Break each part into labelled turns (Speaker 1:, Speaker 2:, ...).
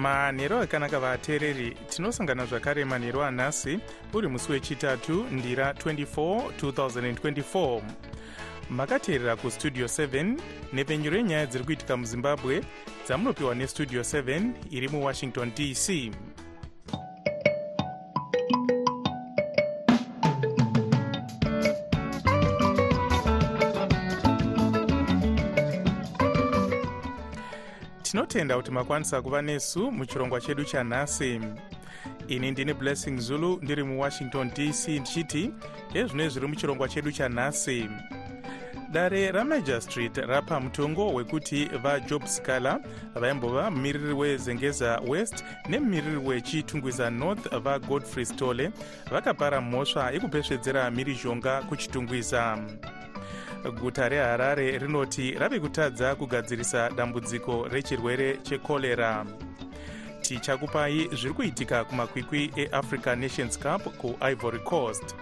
Speaker 1: manhero akanaka vateereri tinosangana zvakare manhero anhasi uri musi wechitatu ndira 24 2024 makateerera kustudio 7 nhepfenyuro yenyaya dziri kuitika muzimbabwe dzamunopiwa nestudio 7 iri muwashington dc tinotenda kuti makwanisa kuva nesu muchirongwa chedu chanhasi. Ini ndini blessing zulu ndiri muwashington dc ndichiti ezvino zviri muchirongwa chedu chanhasi. Dare ramajor street rapa mutongo wekuti vajob scaler vaimbova mumiriri wezengeza west nemumiriri wechitungwiza north vagodfrey stole vakapara mhosva yekupesvedzera mhirizhonga kuchitungwiza guta reharare rinoti rave kutadza kugadzirisa dambudziko rechirwere chekorera tichakupai zviri kuitika kumakwikwi eafrica nations cup kuivory coast.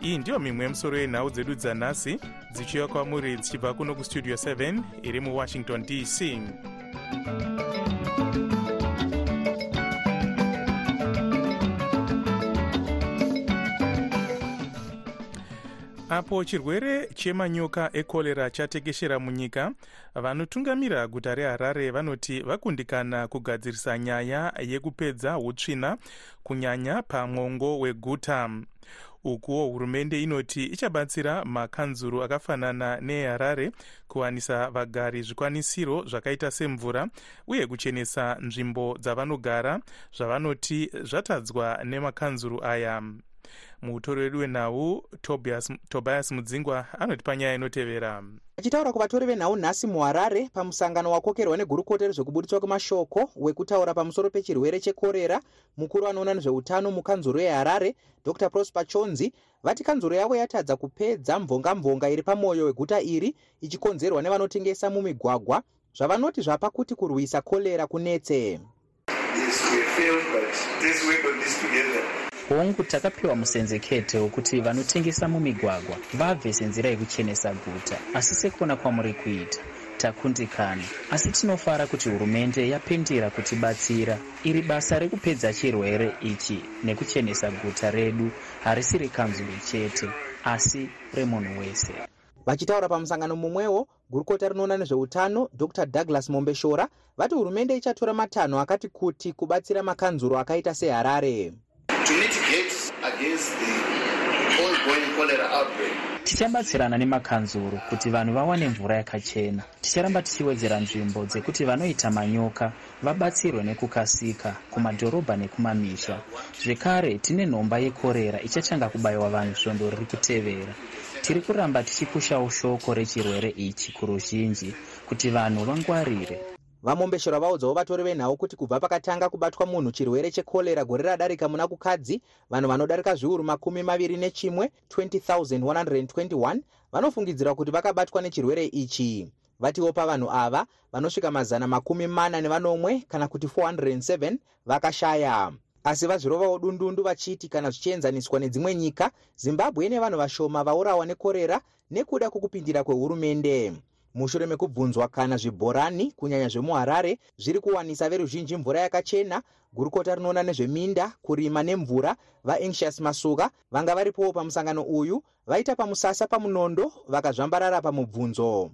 Speaker 1: Iyi ndiyo mimwe yemusoro yenhau dzedu dzanhasi dzichiuya kwamuri dzichibva kuno kustudio 7 iri muwashington dc apo chirwere chemanyoka ekorera chatekeshera munyika vanotungamira guta reharare vanoti vakundikana kugadzirisa nyaya yekupedza utsvina kunyanya pamwongo weguta. Ukuwo hurumende inoti ichabatsira makanzuru akafanana neharare kuwanisa vagari zvikwanisiro zvakaita semvura uye kuchenesa nzvimbo dzavanogara zvavanoti zvatadzwa nemakanzuru aya mutori wedu wenhau tobias mudzingwa anoti panyaya inotevera.
Speaker 2: Achitaura kuvatori venhau nhasi muharare pamusangano wakokerwa negurukota rezvekubudiswa kwemashoko wekutaura pamusoro pechirwere chekorera mukuru anoona nezveutano mukanzuro yeharare dr. Prosper chonzi vati kanzuro yavo yatadza kupedza mvonga-mvonga iri pamwoyo weguta iri ichikonzerwa nevanotengesa mumigwagwa zvavanoti zvapa kuti kurwisa korera kunetse
Speaker 3: hongu takapiwa musenzekete wekuti vanotengesa mumigwagwa vabve senzira yekuchenesa guta. Asi sekuona kwamuri kuita takundikana. Asi tinofara kuti hurumende yapindira kutibatsira iri basa rekupedza chirwere ichi nekuchenesa guta redu harisi rekanzuro chete asi remunhu wese.
Speaker 2: Vachitaura pamusangano mumwewo gurukota rinoona nezveutano dr. Douglas mombeshora vati hurumende ichatora matanho akati kuti kubatsira makanzuro akaita seharare
Speaker 3: tichabatsirana nemakanzuro kuti vanhu vawane mvura yakachena. Ticharamba tichiwedzera nzvimbo dzekuti vanoita manyoka vabatsirwe nekukasika kumadhorobha nekumamisha. Zvekare tine nhomba yekorera ichachanga kubayiwa vanhu svondo riri kutevera. Tiri kuramba tichipushawo shoko rechirwere ichi kuruzhinji kuti vanhu vangwarire
Speaker 2: vamombeshera vaudzawo vatori venhau kuti kubva pakatanga kubatwa munhu chirwere chekorera gore radarika muna kukadzi vanhu vanodarika zviuru makumi maviri nechimwe 20121 vanofungidzira kuti vakabatwa nechirwere ichi. Vatiwo pavanhu ava vanosvika mazana makumi mana nevanomwe kana kuti 407 vakashaya. Asi vazvirovawo dundundu vachiti kana zvichienzaniswa nedzimwe nyika zimbabwe ine vanhu vashoma vaurawa nekorera nekuda kwokupindira kwehurumende mushure mekubvunzwa kana zvibhorani kunyanya zvemuharare zviri kuwanisa veruzhinji mvura yakachena gurukota rinoona nezveminda kurima nemvura. Vaanxious masuka vanga varipowo pamusangano uyu vaita pamusasa pamunondo vakazvambarara pamubvunzo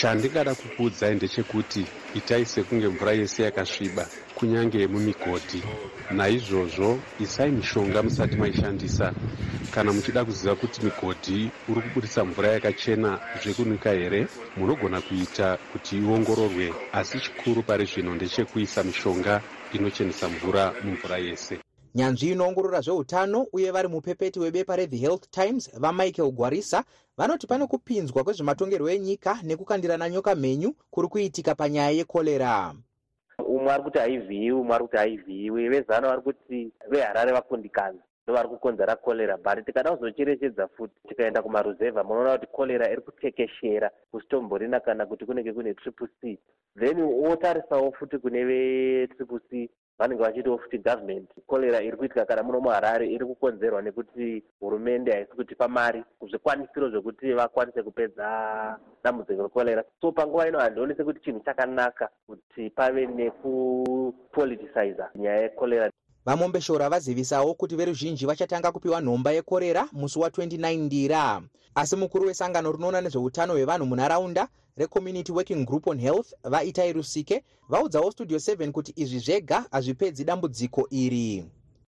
Speaker 4: chandingada kukuudzai ndechekuti itai sekunge mvura yese yakasviba kunyange yemumigodhi naizvozvo isai mishonga musati maishandisa. Kana muchida kuziva kuti migodhi uri kubudisa mvura yakachena zvekunyika here munogona kuita kuti iongororwe. Asi chikuru pari zvino ndechekuisa mishonga inochenesa mvura mumvura yese
Speaker 2: nyanzvi inoongorora zveutano uye vari mupepeti webepa rethe health times vamichael gwarisa vanoti pane kupinzwa kwezvematongerwo enyika nekukandirana nyoka mhenyu kuri kuitika panyaya yekorera
Speaker 5: umwe ari kuti haivhiyiwi umwe ari kuti haivhiyiwi vezano vari kuti veharare vakundikana ndovari kukonzera korera but tikada kuzocherechedza futi tikaenda kumaruzevha munoona kuti korera iri kutekeshera kusitomborina kana kuti kunenge kune triple c. Then wotarisawo futi kune vetriple c vanenge vachitiwo futi gavhumendi korera iri kuitika kana muno muharare iri kukonzerwa nekuti hurumende haisi kutipa mari zvikwanisiro zvekuti vakwanise kupedza dambudziko rekorera so panguva ino handioni sekuti chinhu chakanaka kuti pave nekupoliticiza nyaya yekorera
Speaker 2: vamombeshora vazivisawo kuti veruzhinji vachatanga kupiwa nhomba yekorera musi wa29 ndira. Asi mukuru wesangano rinoona nezveutano hwevanhu munharaunda recommunity working group on health vaitai rusike vaudzawo studio 7 kuti izvi zvega hazvipedzi dambudziko iri.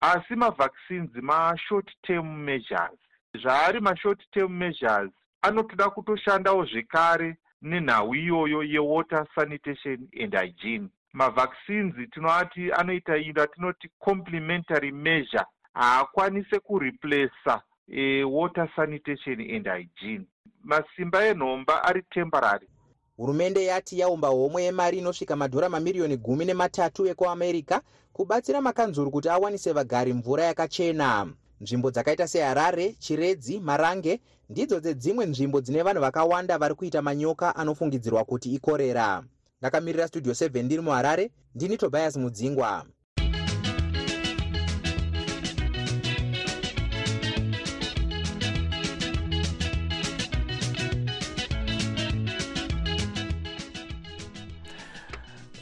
Speaker 6: Asi mavhaccines mashort term measures zvaari mashort term measures anotoda kutoshandawo zvekare nenhau iyoyo yewater sanitation and hygiene. Mavhaccines tinoati anoita ino tinoti complementary measure haakwanise kureplasa e, water sanitation and hygiene. Masimba enhomba ari temporary.
Speaker 2: Hurumende yati yaumba homwe yemari inosvika madhora mamiriyoni gumi nematatu ekuamerica kubatsira makanzuru kuti awanise vagari mvura yakachena. Nzvimbo dzakaita seharare chiredzi marange ndidzo dzedzimwe nzvimbo dzine vanhu vakawanda vari kuita manyoka anofungidzirwa kuti ikorera. Ndakamirira studio 7 ndiri muharare ndini tobias mudzingwa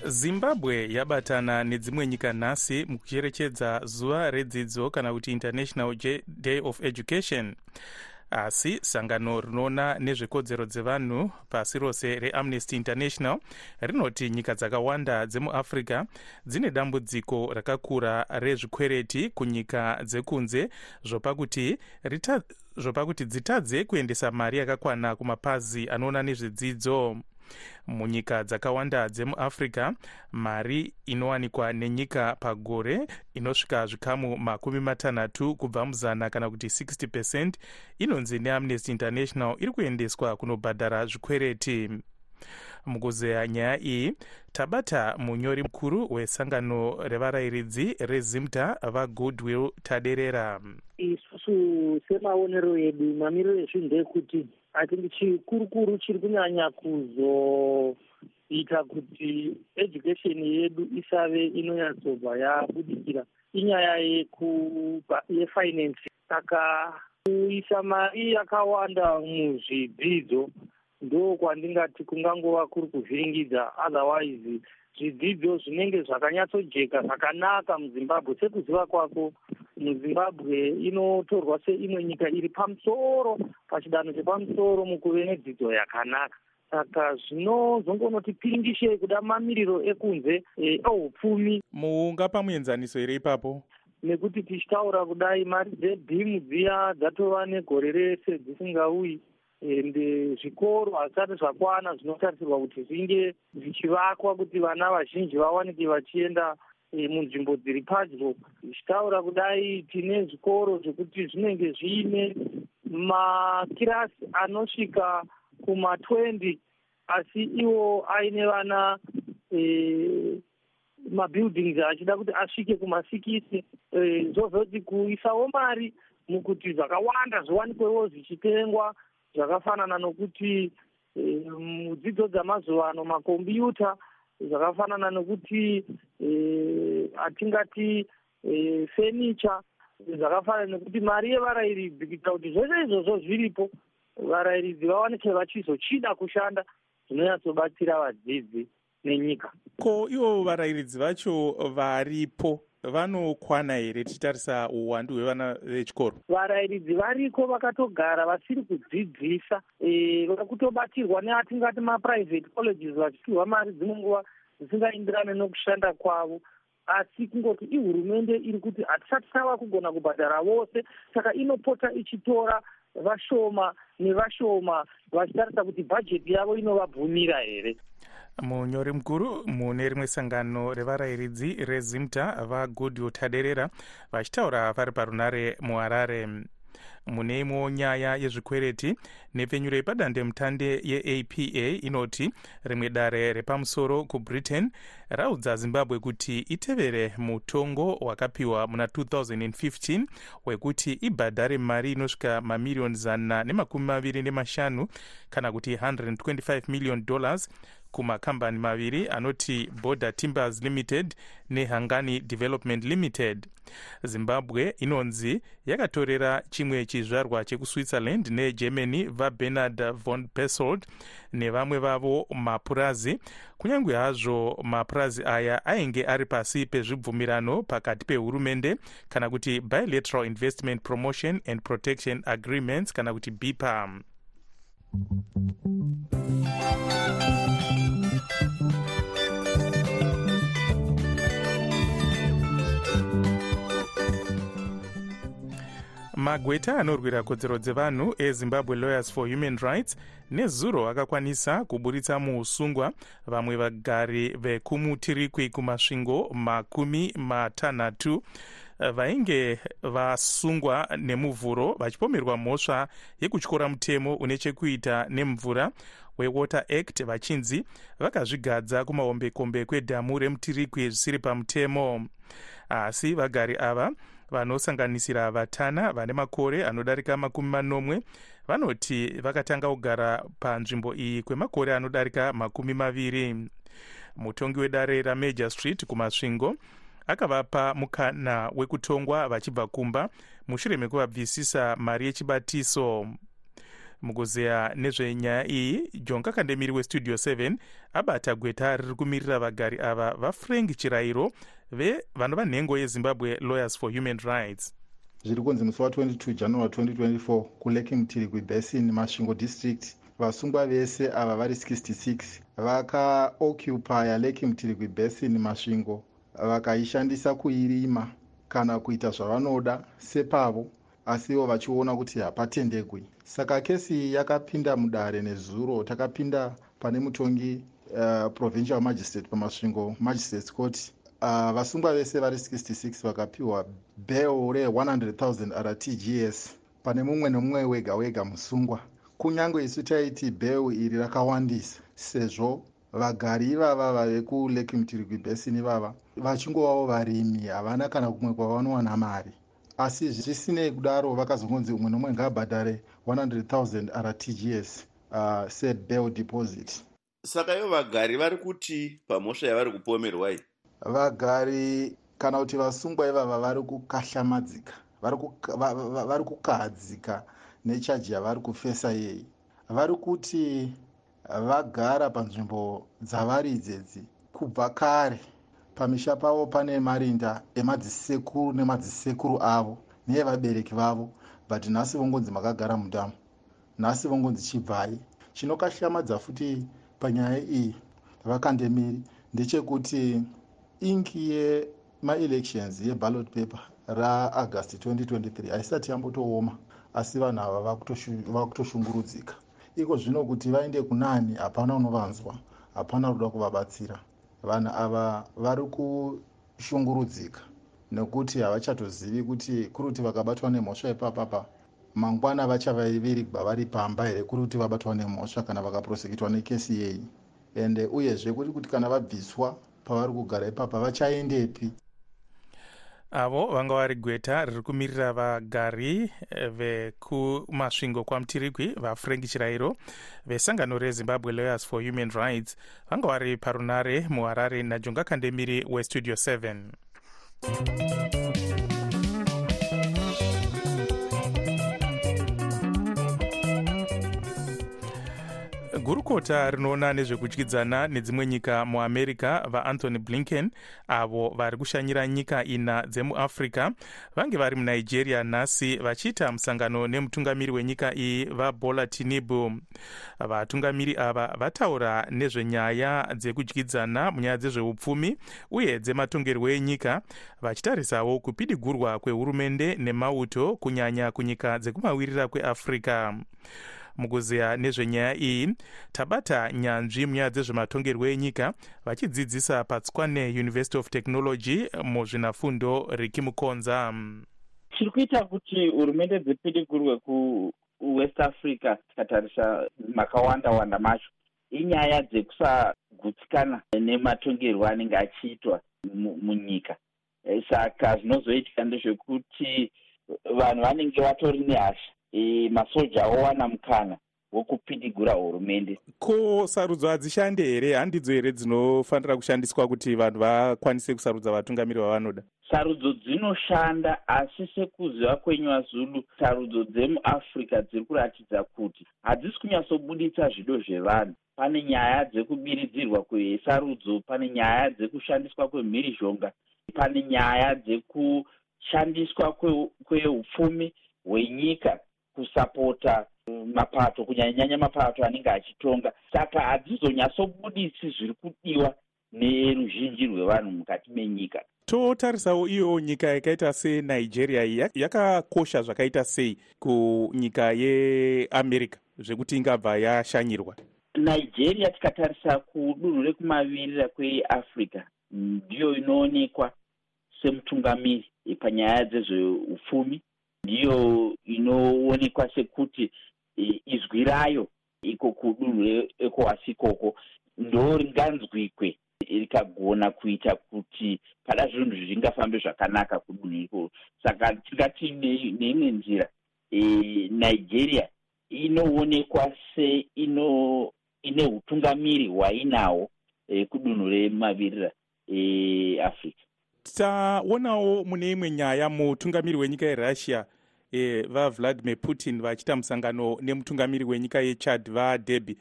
Speaker 1: zimbabwe yabatana nedzimwe nyika nhasi mukucherechedza zuva redzidzo kana kuti international day of education. Asi sangano rinoona nezvekodzero dzevanhu pasi rose reamnesty international rinoti nyika dzakawanda dzemuafrica dzine dambudziko rakakura rezvikwereti kunyika dzekunze zvopa kuti zvopa kuti dzitadze kuendesa mari yakakwana kumapazi anoona nezvedzidzo munyika dzakawanda dzemuafrica mari inowanikwa nenyika pagore inosvika zvikamu makumi matanhatu kubva muzana kana kuti 60 percent. Inonzi neamnesty international iri kuendeswa kunobhadhara zvikwereti. Mukuzeya nyaya iyi tabata munyori mukuru wesangano revarayiridzi rezimta vagoodwill taderera.
Speaker 7: Isusu semaonero edu mamiriro ezvinhu ndeyekuti ithink chikurukuru chiri kunyanya kuzoita kuti education yedu isave inonyatsobva yabudikira. Inyaya yefinance saka kuisa mari yakawanda muzvidzidzo ndo kwandingati kungangova kuri kuvhiringidza otherwise zvidzidzo zvinenge zvakanyatsojeka zvakanaka muzimbabwe. Sekuziva kwako muzimbabwe inotorwa seimwe nyika iri pamusoro pachidanho chepamusoro mukuve nedzidzo yakanaka. Saka zvinozongonotipindishe kuda mamiriro ekunze ehupfumi
Speaker 1: muungapa muenzaniso here ipapo?
Speaker 7: Nekuti tichitaura kudai mari dzebhimu dziya dzatova negore rese dzisingauyi ende zvikoro hazvisati zvakwana zvinotarisirwa kuti zvinge zvichivakwa kuti vana vazhinji vawanike vachienda munzvimbo dziri padyo. Zvichitaura kudai tine zvikoro zvekuti zvinenge zviine makirasi anosvika kuma20 asi iwo aine vana mabuildings achida kuti asvike kuma60 zvozoti kuisawo mari mukuti zvakawanda zviwanikwewo zvichitengwa zvakafanana nokuti mudzidzo dzamazuva ano makombiyuta zvakafanana nokuti hatingati fenicha zvakafanana nekuti mari yevarayiridzi kuita kuti zvese izvozvo zviripo varayiridzi vawanike vachizochida kushanda zvinonyatsobatsira vadzidzi nenyika.
Speaker 1: Ko ivo varayiridzi vacho varipo vanokwana here tichitarisa uwandu hwevana vechikoro?
Speaker 7: Varayiridzi variko vakatogara vasiri kudzidzisa vari kutobatirwa neatingati maprivate colleges vachipiwa mari dzimwe nguva dzisingaenderane nokushanda kwavo. Asi kungoti ihurumende iri kuti hatisati tava kugona kubhadhara vose saka inopota ichitora vashoma nevashoma vachitarisa kuti bhajeti yavo inovabvumira here.
Speaker 1: Munyori mukuru mune rimwe sangano revarayiridzi rezimta vagoodwill taderera vachitaura vari parunare muharare mune imwewo nyaya yezvikwereti. Nepfenyuro yepadandemutande yeapa inoti rimwe dare repamusoro kubritain raudza zimbabwe kuti itevere mutongo wakapiwa muna 2015 wekuti ibhadhare mari inosvika mamiriyoni zana nemakumi maviri nemashanu kana kuti 125 million dollars kumakambani maviri anoti border timbers limited nehangani development limited. Zimbabwe inonzi yakatorera chimwe chizvarwa chekuswitzerland negermany vabernard von pesold nevamwe vavo mapurazi. Kunyange hazvo mapurazi aya ainge ari pasi pezvibvumirano pakati pehurumende kana kuti bilateral investment promotion and protection agreements kana kuti bipam magweta anorwira kodzero dzevanhu ezimbabwe lawyers for human rights nezuro akakwanisa kuburitsa muusungwa. Vamwe vagari vekumutirikwi kumasvingo makumi matanhatu vainge vasungwa nemuvhuro vachipomerwa mhosva yekutyora mutemo une chekuita nemvura. Wewater act vachinzi vakazvigadza kumahombekombe kwedhamu remutirikwi zvisiri pamutemo. Asi vagari ava vanosanganisira vatana vane makore anodarika makumi manomwe vanoti vakatanga kugara panzvimbo iyi kwemakore anodarika makumi maviri. Mutongi wedare ramajor street kumasvingo akavapa mukana wekutongwa vachibva kumba mushure mekuvabvisisa mari yechibatiso. Mukuzeya nezvenyaya iyi john kakandemiri westudio 7 abata gweta riri kumirira vagari ava vafrank chirayiro vevanova nhengo yezimbabwe lawyers for human rights.
Speaker 8: Zviri kunzi musi wa22 january 2024 kulake mtirikwi basin masvingo district vasungwa vese ava vari 66 vakaoccupya lake mtirikwi basin masvingo vakaishandisa kuirima kana kuita zvavanoda sepavo asiwo vachiona kuti hapatendegwi saka kesi iyi yakapinda mudare nezuro takapinda pane mutongi uh, provincial magistrate pamasvingo magistrates court. Uh, vasungwa vese vari 66 vakapiwa bel re100 000 rtgs pane mumwe nomumwe wega wega musungwa. Kunyange isu taiti bel iri rakawandisa sezvo vagari ivava vave kulake mutirigwi basin ivava vachingovavo varimi havana kana kumwe kwavanowana mari. Asi zvisinei kudaro vakazongonzi umwe nomwe ngaabhadhare 100 000 rtgs uh, sebel deposit.
Speaker 9: Saka ivo vagari vari kuti pamhosva yavari kupomerwai
Speaker 8: vagari kana kuti vasungwa ivava vari kukahlamadzika vari kukahadzika nechaji yavari kufesa yei vari kuti vagara panzvimbo dzavari idzedzi kubva kare pamisha pavo pane marinda emadzisekuru nemadzisekuru avo neevabereki vavo but nhasi vongonzi makagara mudhamu nhasi vongonzi chibvai. Chinokashamadza futi panyaya iyi vakandemiri ndechekuti ingi yemaelections yeballot paper raaugust 2023 haisati yambotooma asi vanhu ava vakutoshungurudzika. Iko zvino kuti vaende kunani hapana unovanzwa hapana kuda kuvabatsira vanhu ava vari kushungurudzika nekuti havachatozivi kuti kuri kuti vakabatwa nemhosva ipapapa mangwana vachavavirigwa vari pamba here kuri kuti vabatwa nemhosva kana vakaprosekitwa nekesi yei ende uyezve kuri kuti kana vabviswa pavari kugara ipapa vachaendepi
Speaker 1: avo vanga vari gweta riri kumirira vagari vekumasvingo kwamutirikwi vafrank chirayiro vesangano rezimbabwe lawyers for human rights vanga vari parunare muharare najonga kandemiri westudio 7 gurukota rinoona nezvekudyidzana nedzimwe nyika muamerica vaanthony blinken avo vari kushanyira nyika ina dzemuafrica vange vari munigeria nhasi vachiita musangano nemutungamiri wenyika iyi vabola tinibu vatungamiri ava vataura nezvenyaya dzekudyidzana munyaya dzezveupfumi uye dzematongerwo enyika vachitarisawo kupidigurwa kwehurumende nemauto kunyanya kunyika dzekumawirira kweafrica mukuzeya nezvenyaya iyi. Tabata nyanzvi munyaya dzezvematongerwo enyika vachidzidzisa patskwane university of technology muzvinafundo riki mukonza
Speaker 10: chiri kuita kuti hurumende dzipidigurwe kuwest africa tikatarisa makawanda wanda macho. Inyaya dzekusagutsikana nematongerwo anenge achiitwa munyika. E, saka zvinozoitika ndezvekuti vanhu vanenge vatori nehasha e, masoja owana mukana wokupidigura hurumende.
Speaker 1: Ko sarudzo hadzishande here? Handidzo here dzinofanira kushandiswa kuti vanhu vakwanise kusarudza vatungamiri vavanoda?
Speaker 10: Sarudzo dzinoshanda asi sekuziva kwenyuazulu sarudzo dzemuafrica dziri kuratidza kuti hadzisi kunyatsobuditsa zvido zvevanhu. Pane nyaya dzekubiridzirwa kwesarudzo pane nyaya dzekushandiswa kwemhirizhonga pane nyaya dzekushandiswa kweupfumi hwenyika kusapota mapato kunyanyanyanya mapato anenge achitonga. Saka hadzizonyatsobuditsi zviri kudiwa neruzhinji rwevanhu mukati menyika.
Speaker 1: Totarisawo iyowo nyika yakaita senigeria yakakosha zvakaita sei kunyika yeamerica zvekuti ingabva yashanyirwa?
Speaker 10: Nigeria tikatarisa kudunhu rekumavirira kweafrica ndiyo inoonekwa semutungamiri panyaya dzezveupfumi ndiyo inoonekwa sekuti izwi rayo iko kudunhu reecowas ikoko ndo ringanzwikwe rikagona kuita kuti pada zvinhu zvingafambe zvakanaka kudunhu ikoko saka tingati neimwe nzira e, nigeria inoonekwa seino ine utungamiri hwainawo e, kudunhu remavirira eafrica
Speaker 1: taonawo mune imwe nyaya mutungamiri wenyika yerussia e, vavladimir putin vachiita musangano nemutungamiri wenyika yechad vadebi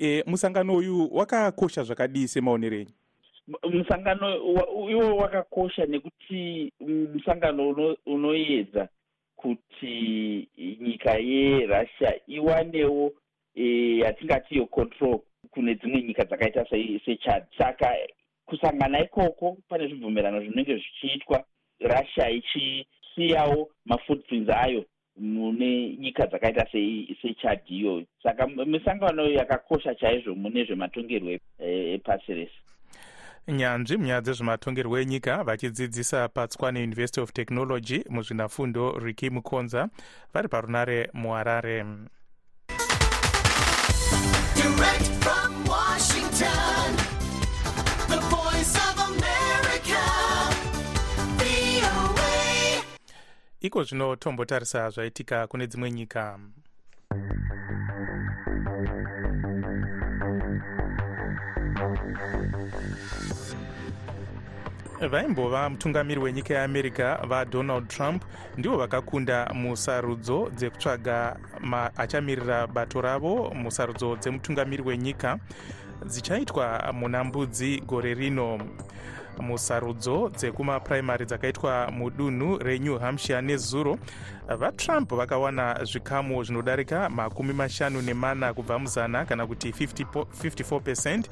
Speaker 1: e, musangano uyu wakakosha zvakadii semaonero enyu?
Speaker 10: Musangano iwo wakakosha nekuti musangano unoedza kuti nyika yerussia iwanewo e, yo control kune dzimwe nyika dzakaita sechad saka kusangana ikoko pane zvibvumirano zvinenge zvichiitwa. Russia ichisiyawo mafootprints ayo mune nyika dzakaita sechad iyoyo saka misangano yakakosha chaizvo mune zvematongerwo epasi rese.
Speaker 1: Nyanzvi munyaya dzezvematongerwo enyika vachidzidzisa patswane university of technology muzvinafundo riki mukonza vari parunare muharare. Direct from Washington, iko zvino tombotarisa zvaitika kune dzimwe nyika. Vaimbova mutungamiri wenyika yeamerica vadonald trump ndivo vakakunda musarudzo dzekutsvaga achamirira bato ravo musarudzo dzemutungamiri wenyika dzichaitwa muna mbudzi gore rino musarudzo dzekumapuraimary dzakaitwa mudunhu renew hampshire nezuro vatrump vakawana zvikamu zvinodarika makumi mashanu nemana kubva muzana kana kuti 54 percent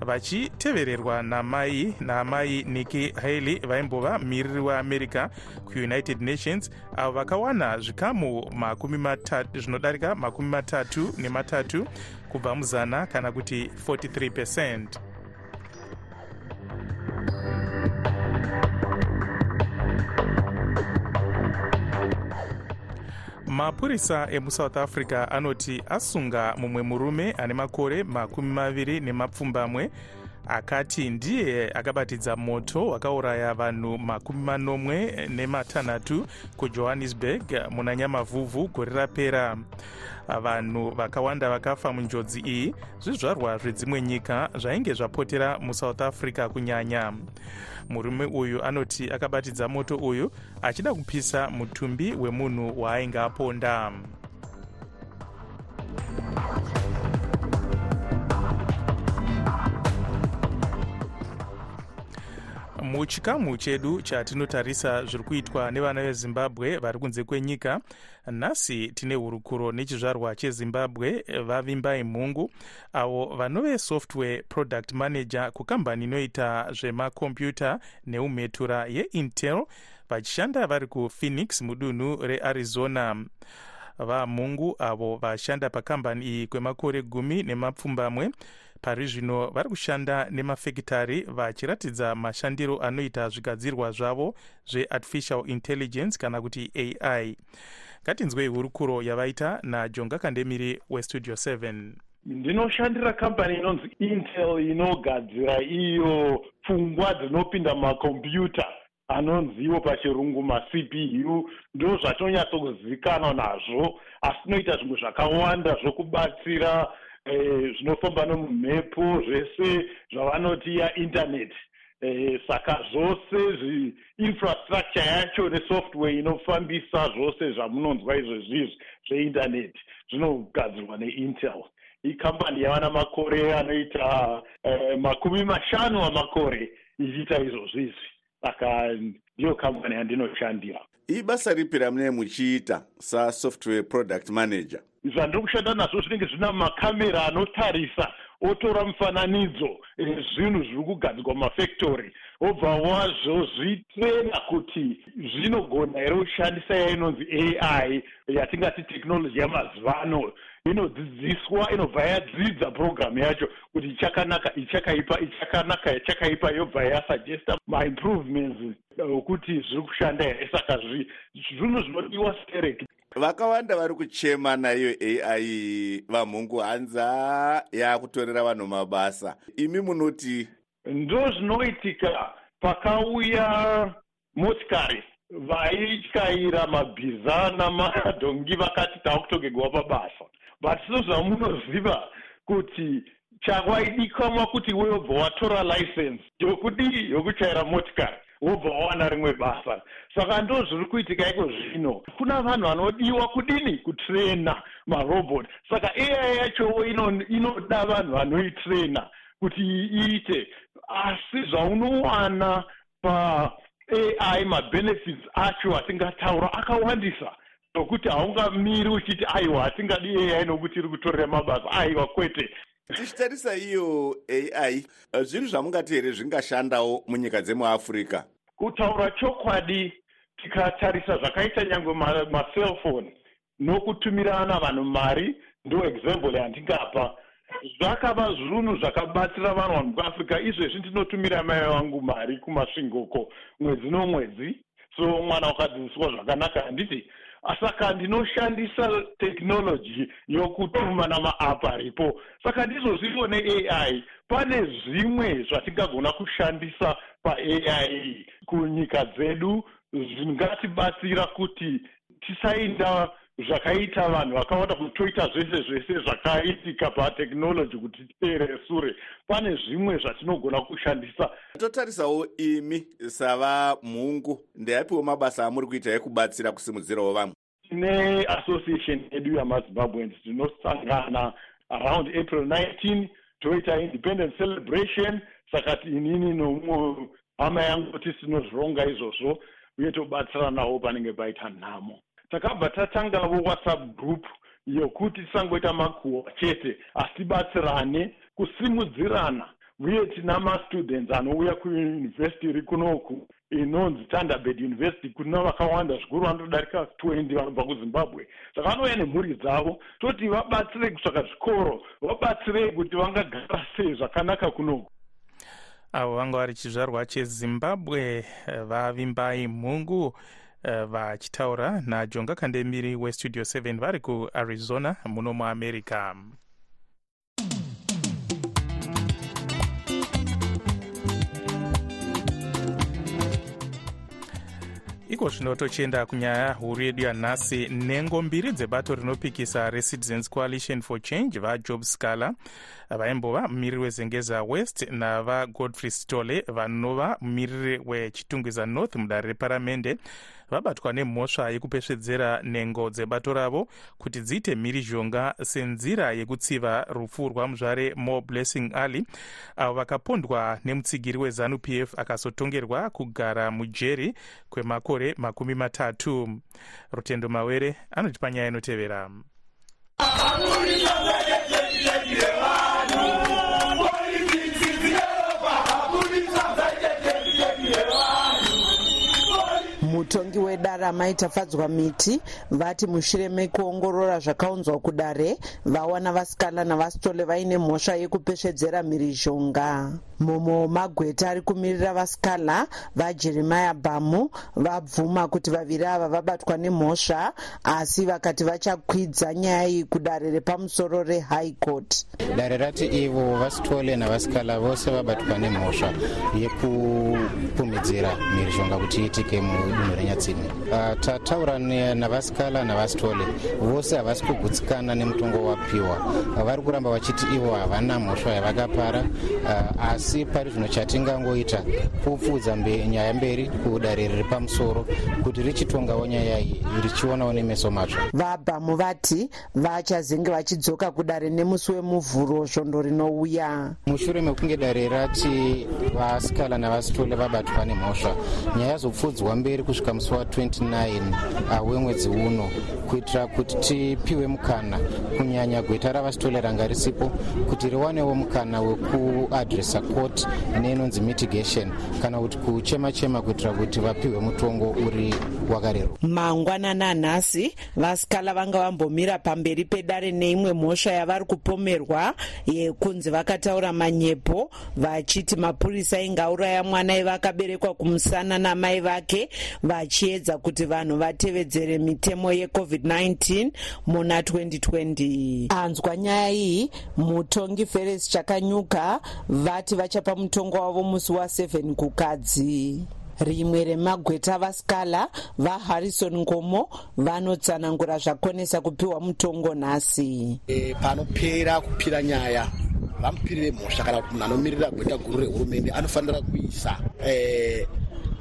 Speaker 1: vachitevererwa namai naamai nikki haley vaimbova miriri weamerica kuunited nations avo vakawana zvikamu makumi matatu zvinodarika makumi matatu nematatu kubva muzana kana kuti 43 percent mapurisa emusouth africa anoti asunga mumwe murume ane makore makumi maviri nemapfumbamwe akati ndiye akabatidza moto wakauraya vanhu makumi manomwe nematanhatu kujohannesburg muna nyamavhuvhu gore rapera. Vanhu vakawanda vakafa munjodzi iyi zvizvarwa zvedzimwe nyika zvainge zvapotera musouth africa kunyanya. Murume uyu anoti akabatidza moto uyu achida kupisa mutumbi wemunhu waainge aponda muchikamu chedu chatinotarisa zviri kuitwa nevana vezimbabwe vari kunze kwenyika. Nhasi tine hurukuro nechizvarwa chezimbabwe vavimbai mhungu. Avo vanove software product manager kukambani inoita zvemakombiyuta neumhetura yeintel vachishanda vari kuphoenix mudunhu rearizona. Vamhungu avo vashanda pakambani iyi kwemakore gumi nemapfumbamwe pari zvino vari kushanda nemafekitari vachiratidza mashandiro anoita zvigadzirwa zvavo zveartificial intelligence kana kuti ai ngatinzwei hurukuro yavaita najonga kandemiri westudio 7
Speaker 11: ndinoshandira kambani inonzi intel inogadzira iyo pfungwa dzinopinda mumakombiyuta anonziwo pachirungu macpu ndo zvatinonyatsokuzivikanwa nazvo asi tinoita zvimwe zvakawanda zvokubatsira zvinofamba nomumhepo zvese zvavanoti yaintaneti eh, saka zvose infrastructure yacho nesoftware inofambisa zvose zvamunonzwa izvezvizvi zveintaneti zvinogadzirwa neintel. Ikambani yava namakore anoita eh, makumi mashanu amakore ichiita izvozvizvi. Saka ndiyo kambani yandinoshandira
Speaker 12: ibasa ripi ramunee muchiita sasoftware product manager?
Speaker 11: Zvandiri kushanda nazvo zvinenge zvina makamera anotarisa otora mufananidzo zvinhu zviri kugadzirwa mumafactory obva wazvozvitrena kuti zvinogona here kushandisa yainonzi ai yatingati teknoloji yamazuva ano inodzidziswa inobva yadzidza programu yacho kuti ichakanaka ichakaipa ichakanaka ichakaipa yobva yasuggesta maimprovements okuti zviri kushanda here. Saka zvinhu zvinodiwa stereki
Speaker 12: vakawanda vari kuchema naiyo ai vamhungu hanza yaakutorera vanhu mabasa. Imi munoti?
Speaker 11: Ndo zvinoitika pakauya motikari vaityaira mabhiza namadhongi vakati takutogegewa pabasa but so zvamunoziva kuti chawaidikanwa kuti weyobva watora license. Yokudii yokuchaira motikari wobva wawana rimwe basa. Saka ndo zviri kuitika iko zvino. Kuna vanhu vanodiwa kudini? Kutrena marobot. Saka ai yachowo inoda vanhu vanoitrena kuti iite. Asi zvaunowana paai mabenefits acho atingataura akawandisa nokuti haungamiri uchiti aiwa hatingadi ai nokuti iri kutorera mabasa. Aiwa kwete
Speaker 12: tichitarisa iyo ai zvinhu zvamungati here zvingashandawo munyika dzemuafrica
Speaker 11: kutaura chokwadi tikatarisa zvakaita nyange macellphone nokutumirana vanhu mari ndo example yandingapa. Zvakava zvunhu zvakabatsira vanhu vanhu kuafrica izvezvi ndinotumira mai vangu mari kumasvingoko mwedzi nomwedzi. So mwana wakadzidziswa zvakanaka handiti saka ndinoshandisa teknoloji yokutuma namaapp aripo. Saka ndizozvivo neai pane zvimwe zvatingagona kushandisa paai kunyika dzedu zvingatibatsira kuti tisainda zvakaita vanhu vakawanda kuti toita zvese zvese zvakaitika pateknoloji kuti titeere sure pane zvimwe zvatinogona kushandisa.
Speaker 12: Totarisawo imi sava mhungu ndeyapiwo mabasa amuri kuita ekubatsira kusimudzirawo vamwe
Speaker 11: tine association yedu yamazimbabweans tinosangana around april 19 toita independent celebration. Saka inini nomumwe hama yangu tisinozvironga izvozvo uye tobatsiranawo panenge paita nhamo takabva tatangavo whatsapp group yokuti tisangoita makuhwa chete asi tibatsirane kusimudzirana. Uye tina mastudents anouya kuyunivhesiti iri kunoku inonzi thunderbird university kuna vakawanda zvikuru vanotodarika 20 vanobva kuzimbabwe. Saka vanouya nemhuri dzavo toti vabatsirei kutsvaka zvikoro vabatsirei kuti vangagara sei zvakanaka kunoku
Speaker 1: avo vanga vari chizvarwa chezimbabwe vavimbai mhungu vachitaura najonga kandemiri westudio 7 vari kuarizona muno muamerica iko zvino tochienda kunyaya huru yedu yanhasi nhengo mbiri dzebato rinopikisa recitizens coalition for change vajob scaler vaimbova mumiriri wezengeza west navagodfrey stole vanova mumiriri wechitungwiza north mudare reparamende vabatwa nemhosva yekupesvedzera nhengo dzebato ravo kuti dziite mhirizhonga senzira yekutsiva rufu rwamuzvare mo blessing alley avo vakapondwa nemutsigiri wezanup f akazotongerwa kugara mujeri kwemakore makumi matatu. Rutendo mawere anotipa nyaya inotevera
Speaker 13: mutongi wedare amaita fadzwa miti vati mushure mekuongorora zvakaunzwa kudare vawana vasikala navasitole vaine mhosva yekupesvedzera mhirizhonga mumwe wemagweta ari kumirira vasikala vajeremaya bhamu vabvuma kuti vaviri ava vabatwa nemhosva asi vakati vachakwidza nyaya iyi kudare repamusoro rehigh court.
Speaker 14: Dare rati ivo vasitole navasikala vose vabatwa nemhosva yekupumidzira mhirizhonga kuti iitike mudunhu renyatsini uh, tataura navasikala navasitole vose havasi kugutsikana nemutongo wapiwa. Vari kuramba vachiti ivo havana mhosva yavakapara uh, asi pari zvino chatingangoita kupfudza nyaya mberi kudare riri pamusoro kuti richitongawo nyaya iyi richionawo nemeso matsva.
Speaker 13: Vabhamu vati vachazenge vachidzoka kudare nemusi wemuvhuro svondo rinouya.
Speaker 14: Mushure mekunge dare rati vasikala navasitole vabatwa nemhosva nyaya zopfudzwa mberi kusvika musi wa29 wemwedzi uno kuitira kuti tipiwe mukana kunyanya gweta ravasitole ranga risipo kuti riwanewo mukana wekuadresa court neinonzi mitigation kana kuti kuchema chema kuitira kuti vapiwe mutongo uri wakarerwa
Speaker 13: mangwanana nhasi vasikala vanga vambomira pamberi pedare neimwe mhosva yavari kupomerwa yekunzi vakataura manyepo vachiti mapurisa ainge auraya mwana ivakaberekwa kumusana namai vake vachiedza kuti vanhu vatevedzere mitemo yecovid-19 muna 2020 anzwa nyaya iyi mutongi feres chakanyuka vati vachapa mutongo wavo musi wa7 kukadzi. Rimwe remagweta vasikala vaharrison ngomo vanotsanangura zvakonesa kupiwa mutongo nhasi.
Speaker 15: E, panopera kupira nyaya vamupirire mhosva kana kuti munhu anomirira gweta guru rehurumende anofanira kuisa e,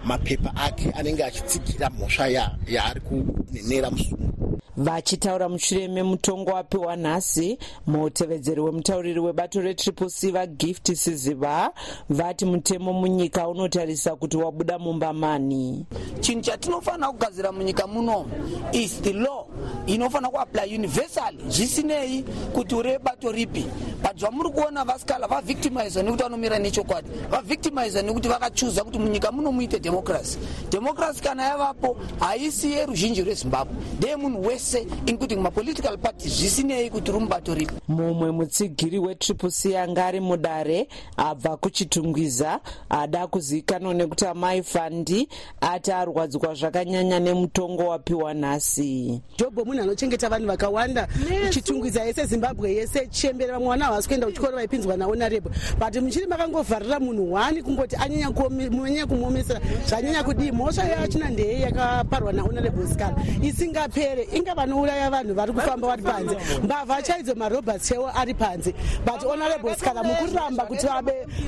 Speaker 15: mapepa ake anenge achitsigira mhosva yaari kunenera musungu
Speaker 13: vachitaura mushure memutongo wapiwa nhasi mutevedzeri wemutauriri webato retriple c vagift siziva vati mutemo munyika unotarisa kuti wabuda mumbamani.
Speaker 16: Chinhu chatinofanira kugadzira munyika muno is the law. Inofanira kuapply universally. Zvisinei kuti uri vebato ripi. But zvamuri kuona vasikala vavictimiza nekuti vanomira nechokwadi. Vavictimiza nekuti vakachuza kuti munyika muno muite democracy. Democracy kana yavapo haisi yeruzhinji rwezimbabwe. Ndeyemunhu wese including mapolitical parties zvisinei kuti rumubato ripi.
Speaker 13: Mumwe mutsigiri wetriple c anga ari mudare abva kuchitungwiza ada kuzivikanwa nekuti amai fandi ati arwadzwa zvakanyanya nemutongo wapiwa nhasi.
Speaker 17: Jobho munhu anochengeta vanhu vakawanda. Chitungwiza yese zimbabwe yese chembere vamwe vana havasi kuenda kuchikoro vaipinzwa naonarebo but muchiri makangovharira munhu wani kungoti anyanya kumuomesera zvanyanya kudii. Mhosva yachina ndeye yakaparwa naonarebo skala isingapere inga vanouraya vanhu vari kufamba vari panze. Mbavha chaidzo marobert chewo ari panze but honorable skala mukuramba kuti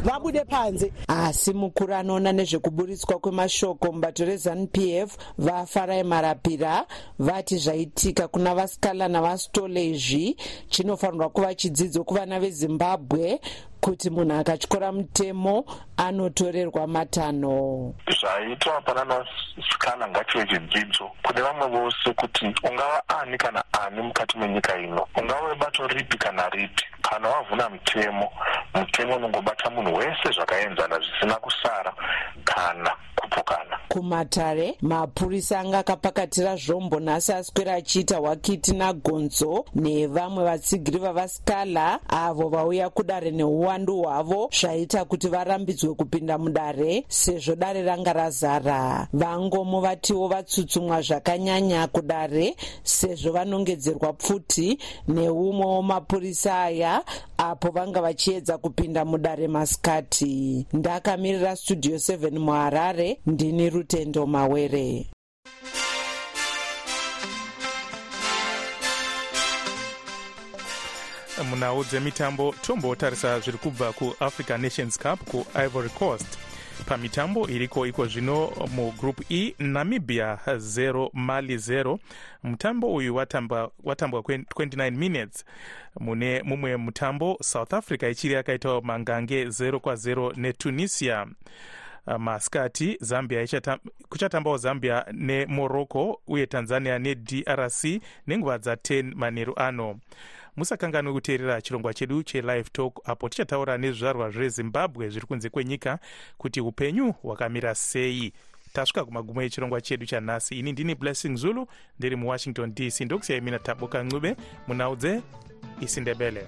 Speaker 17: vabude panze.
Speaker 13: Asi mukuru anoona nezvekuburitswa kwemashoko mubato rezanup f vafarai marapira vati zvaitika kuna vasikala navasitole izvi chinofanirwa kuva chidzidzo kuvana vezimbabwe kuti munhu akatyora mutemo anotorerwa matanho
Speaker 18: zvaitwa pana masikana ngachive chidzidzo kune vamwe vose kuti ungava ani kana ani mukati menyika ino? Ungava webato ripi kana ripi? Kana wavhuna mutemo mutemo unongobata munhu wese zvakaenzana zvisina kusara kana kupokana
Speaker 13: kumatare mapurisa anga akapakatira zvombo nhasi aswera achiita hwakiti nagonzo nevamwe vatsigiri vavasikala avo vauya kudare neuwandu hwavo zvaita kuti varambidzwe kupinda mudare sezvo dare ranga razara. Vangomo vatiwo vatsutsumwa zvakanyanya kudare sezvo vanongedzerwa pfuti neumwe wemapurisa aya apo vanga vachiedza kupinda mudare masikati. Ndakamirira studio 7 muharare ndini rutendo mawere.
Speaker 1: Munhau dzemitambo tombotarisa zviri kubva kuafrica nations cup kuivory coast pamitambo iriko iko zvino mugroup e namibia 0 mali 0 mutambo uyu watambwa watambwa 29 minutes. Mune mumwe mutambo south africa ichiri yakaitawo mangange 0 kwa0 netunisia masikati zambia kuchatambawo zambia nemorocco uye tanzania nedrc nenguva dza10 manheru ano musakanganwe kuteerera chirongwa chedu chelive talk apo tichataura nezvizvarwa zvezimbabwe zviri kunze kwenyika kuti upenyu hwakamira sei. Tasvika kumagumo echirongwa chedu chanhasi. Ini ndini blessing zulu ndiri muwashington dc ndokusiyai mina taboka ncube munhau dzeisindebele